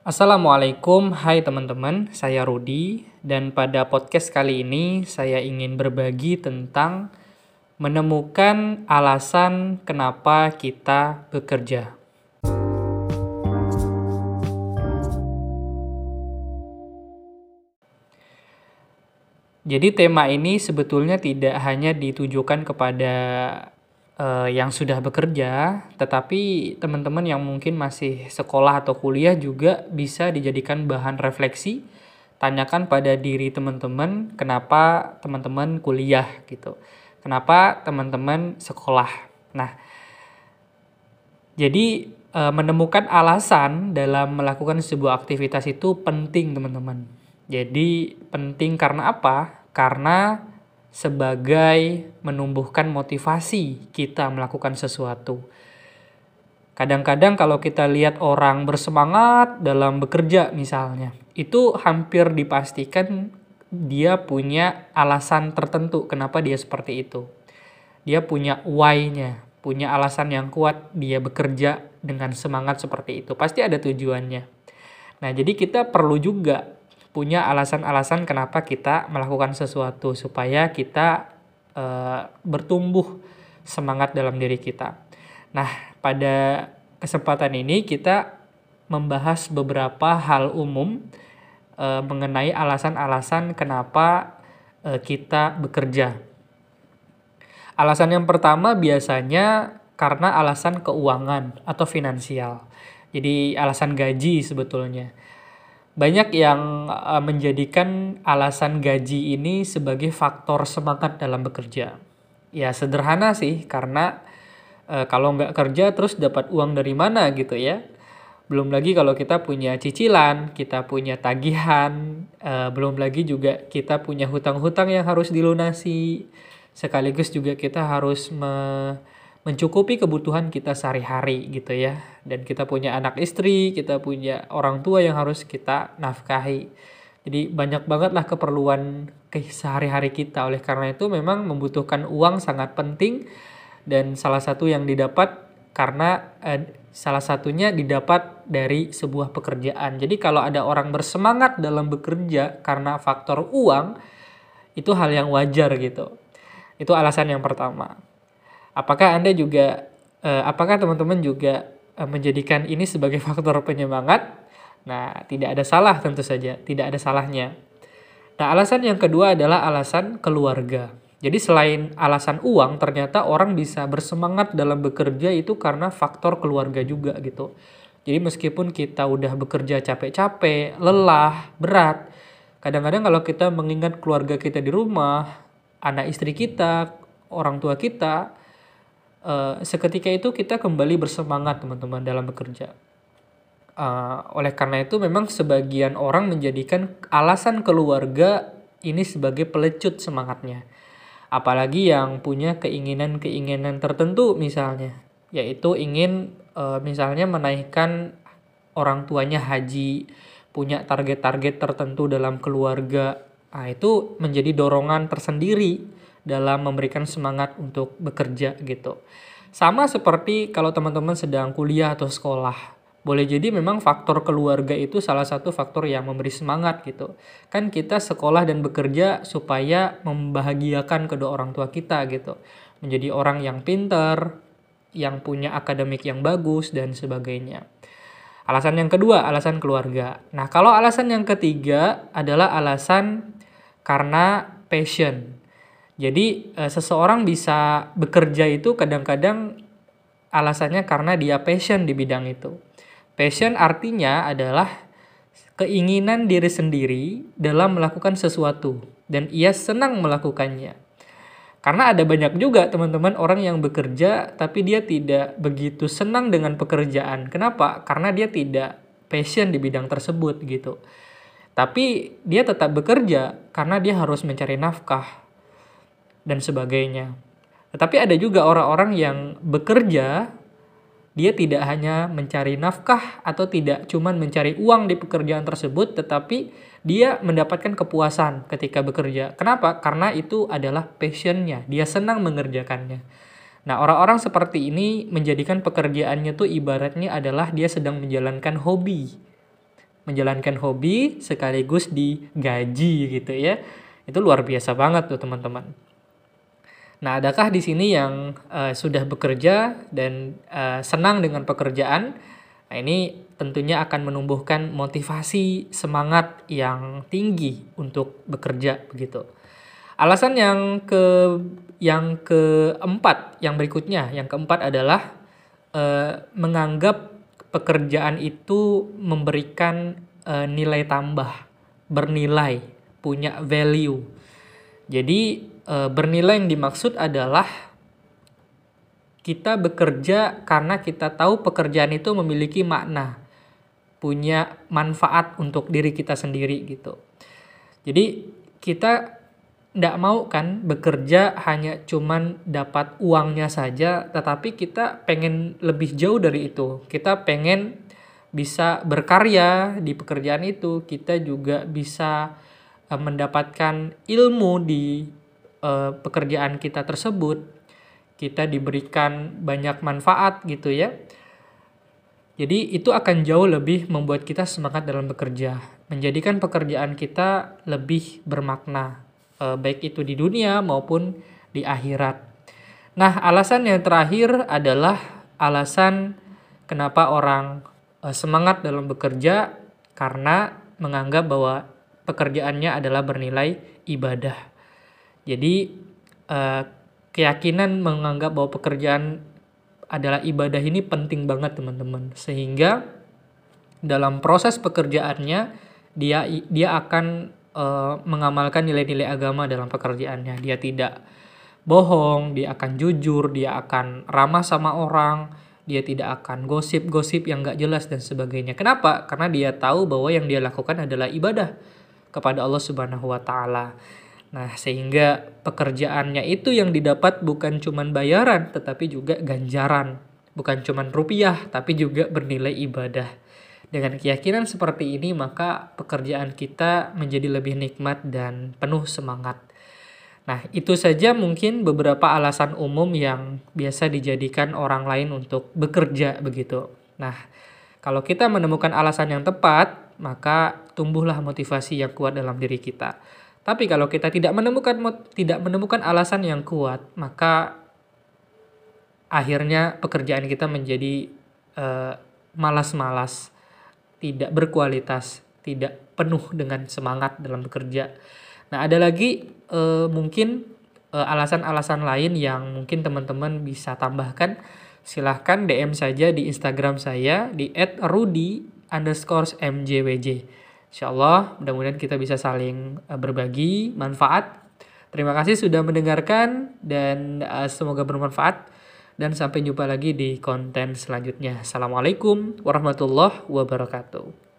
Assalamualaikum, hai teman-teman, saya Rudi dan pada podcast kali ini saya ingin berbagi tentang menemukan alasan kenapa kita bekerja. Jadi tema ini sebetulnya tidak hanya ditujukan kepada uh, yang sudah bekerja, tetapi teman-teman yang mungkin masih sekolah atau kuliah juga bisa dijadikan bahan refleksi. Tanyakan pada diri teman-teman, kenapa teman-teman kuliah gitu. Kenapa teman-teman sekolah. Nah, jadi uh, menemukan alasan dalam melakukan sebuah aktivitas itu penting, teman-teman. Jadi penting karena apa? Karena sebagai menumbuhkan motivasi kita melakukan sesuatu. Kadang-kadang kalau kita lihat orang bersemangat dalam bekerja misalnya, itu hampir dipastikan dia punya alasan tertentu kenapa dia seperti itu. Dia punya why-nya, punya alasan yang kuat dia bekerja dengan semangat seperti itu. Pasti ada tujuannya. Nah, jadi kita perlu juga punya alasan-alasan kenapa kita melakukan sesuatu supaya kita e, bertumbuh semangat dalam diri kita. Nah, pada kesempatan ini kita membahas beberapa hal umum e, mengenai alasan-alasan kenapa e, kita bekerja. Alasan yang pertama biasanya karena alasan keuangan atau finansial. Jadi alasan gaji sebetulnya banyak yang uh, menjadikan alasan gaji ini sebagai faktor semangat dalam bekerja. Ya sederhana sih, karena uh, kalau nggak kerja terus dapat uang dari mana gitu ya. Belum lagi kalau kita punya cicilan, kita punya tagihan, uh, belum lagi juga kita punya hutang-hutang yang harus dilunasi. Sekaligus juga kita harus me mencukupi kebutuhan kita sehari-hari gitu ya. Dan kita punya anak istri, kita punya orang tua yang harus kita nafkahi. Jadi banyak banget lah keperluan ke sehari-hari kita. Oleh karena itu memang membutuhkan uang sangat penting dan salah satu yang didapat karena eh, salah satunya didapat dari sebuah pekerjaan. Jadi kalau ada orang bersemangat dalam bekerja karena faktor uang itu hal yang wajar gitu. Itu alasan yang pertama. Apakah Anda juga uh, apakah teman-teman juga uh, menjadikan ini sebagai faktor penyemangat? Nah, tidak ada salah tentu saja, tidak ada salahnya. Nah, alasan yang kedua adalah alasan keluarga. Jadi selain alasan uang, ternyata orang bisa bersemangat dalam bekerja itu karena faktor keluarga juga gitu. Jadi meskipun kita udah bekerja capek-capek, lelah, berat, kadang-kadang kalau kita mengingat keluarga kita di rumah, anak istri kita, orang tua kita, uh, seketika itu kita kembali bersemangat teman-teman dalam bekerja. Uh, oleh karena itu memang sebagian orang menjadikan alasan keluarga ini sebagai pelecut semangatnya. Apalagi yang punya keinginan-keinginan tertentu misalnya, yaitu ingin uh, misalnya menaikkan orang tuanya haji, punya target-target tertentu dalam keluarga. Nah, itu menjadi dorongan tersendiri dalam memberikan semangat untuk bekerja gitu. Sama seperti kalau teman-teman sedang kuliah atau sekolah. Boleh jadi memang faktor keluarga itu salah satu faktor yang memberi semangat gitu. Kan kita sekolah dan bekerja supaya membahagiakan kedua orang tua kita gitu. Menjadi orang yang pintar, yang punya akademik yang bagus dan sebagainya. Alasan yang kedua, alasan keluarga. Nah, kalau alasan yang ketiga adalah alasan karena passion. Jadi e, seseorang bisa bekerja itu kadang-kadang alasannya karena dia passion di bidang itu. Passion artinya adalah keinginan diri sendiri dalam melakukan sesuatu dan ia senang melakukannya. Karena ada banyak juga teman-teman orang yang bekerja tapi dia tidak begitu senang dengan pekerjaan. Kenapa? Karena dia tidak passion di bidang tersebut gitu. Tapi dia tetap bekerja karena dia harus mencari nafkah, dan sebagainya. Tetapi ada juga orang-orang yang bekerja, dia tidak hanya mencari nafkah atau tidak cuma mencari uang di pekerjaan tersebut, tetapi dia mendapatkan kepuasan ketika bekerja. Kenapa? Karena itu adalah passionnya, dia senang mengerjakannya. Nah, orang-orang seperti ini menjadikan pekerjaannya tuh ibaratnya adalah dia sedang menjalankan hobi. menjalankan hobi sekaligus digaji gitu ya. Itu luar biasa banget tuh teman-teman. Nah, adakah di sini yang uh, sudah bekerja dan uh, senang dengan pekerjaan? Nah, ini tentunya akan menumbuhkan motivasi semangat yang tinggi untuk bekerja begitu. Alasan yang ke yang keempat, yang berikutnya, yang keempat adalah uh, menganggap pekerjaan itu memberikan uh, nilai tambah, bernilai, punya value. Jadi bernilai yang dimaksud adalah kita bekerja karena kita tahu pekerjaan itu memiliki makna, punya manfaat untuk diri kita sendiri gitu. Jadi kita tidak mau kan bekerja hanya cuman dapat uangnya saja, tetapi kita pengen lebih jauh dari itu. Kita pengen bisa berkarya di pekerjaan itu, kita juga bisa uh, mendapatkan ilmu di uh, pekerjaan kita tersebut. Kita diberikan banyak manfaat gitu ya. Jadi itu akan jauh lebih membuat kita semangat dalam bekerja, menjadikan pekerjaan kita lebih bermakna uh, baik itu di dunia maupun di akhirat. Nah, alasan yang terakhir adalah alasan kenapa orang uh, semangat dalam bekerja karena menganggap bahwa pekerjaannya adalah bernilai ibadah. Jadi uh, keyakinan menganggap bahwa pekerjaan adalah ibadah ini penting banget teman-teman sehingga dalam proses pekerjaannya dia dia akan uh, mengamalkan nilai-nilai agama dalam pekerjaannya. Dia tidak bohong, dia akan jujur, dia akan ramah sama orang, dia tidak akan gosip-gosip yang gak jelas dan sebagainya. Kenapa? Karena dia tahu bahwa yang dia lakukan adalah ibadah kepada Allah Subhanahu wa taala. Nah, sehingga pekerjaannya itu yang didapat bukan cuma bayaran tetapi juga ganjaran. Bukan cuma rupiah tapi juga bernilai ibadah. Dengan keyakinan seperti ini, maka pekerjaan kita menjadi lebih nikmat dan penuh semangat. Nah, itu saja mungkin beberapa alasan umum yang biasa dijadikan orang lain untuk bekerja begitu. Nah, kalau kita menemukan alasan yang tepat, maka tumbuhlah motivasi yang kuat dalam diri kita. Tapi kalau kita tidak menemukan tidak menemukan alasan yang kuat, maka akhirnya pekerjaan kita menjadi uh, malas-malas tidak berkualitas, tidak penuh dengan semangat dalam bekerja. Nah, ada lagi uh, mungkin uh, alasan-alasan lain yang mungkin teman-teman bisa tambahkan. Silahkan DM saja di Instagram saya di @rudi underscore mjwj. Insya Allah, mudah-mudahan kita bisa saling uh, berbagi manfaat. Terima kasih sudah mendengarkan dan uh, semoga bermanfaat dan sampai jumpa lagi di konten selanjutnya. Assalamualaikum warahmatullahi wabarakatuh.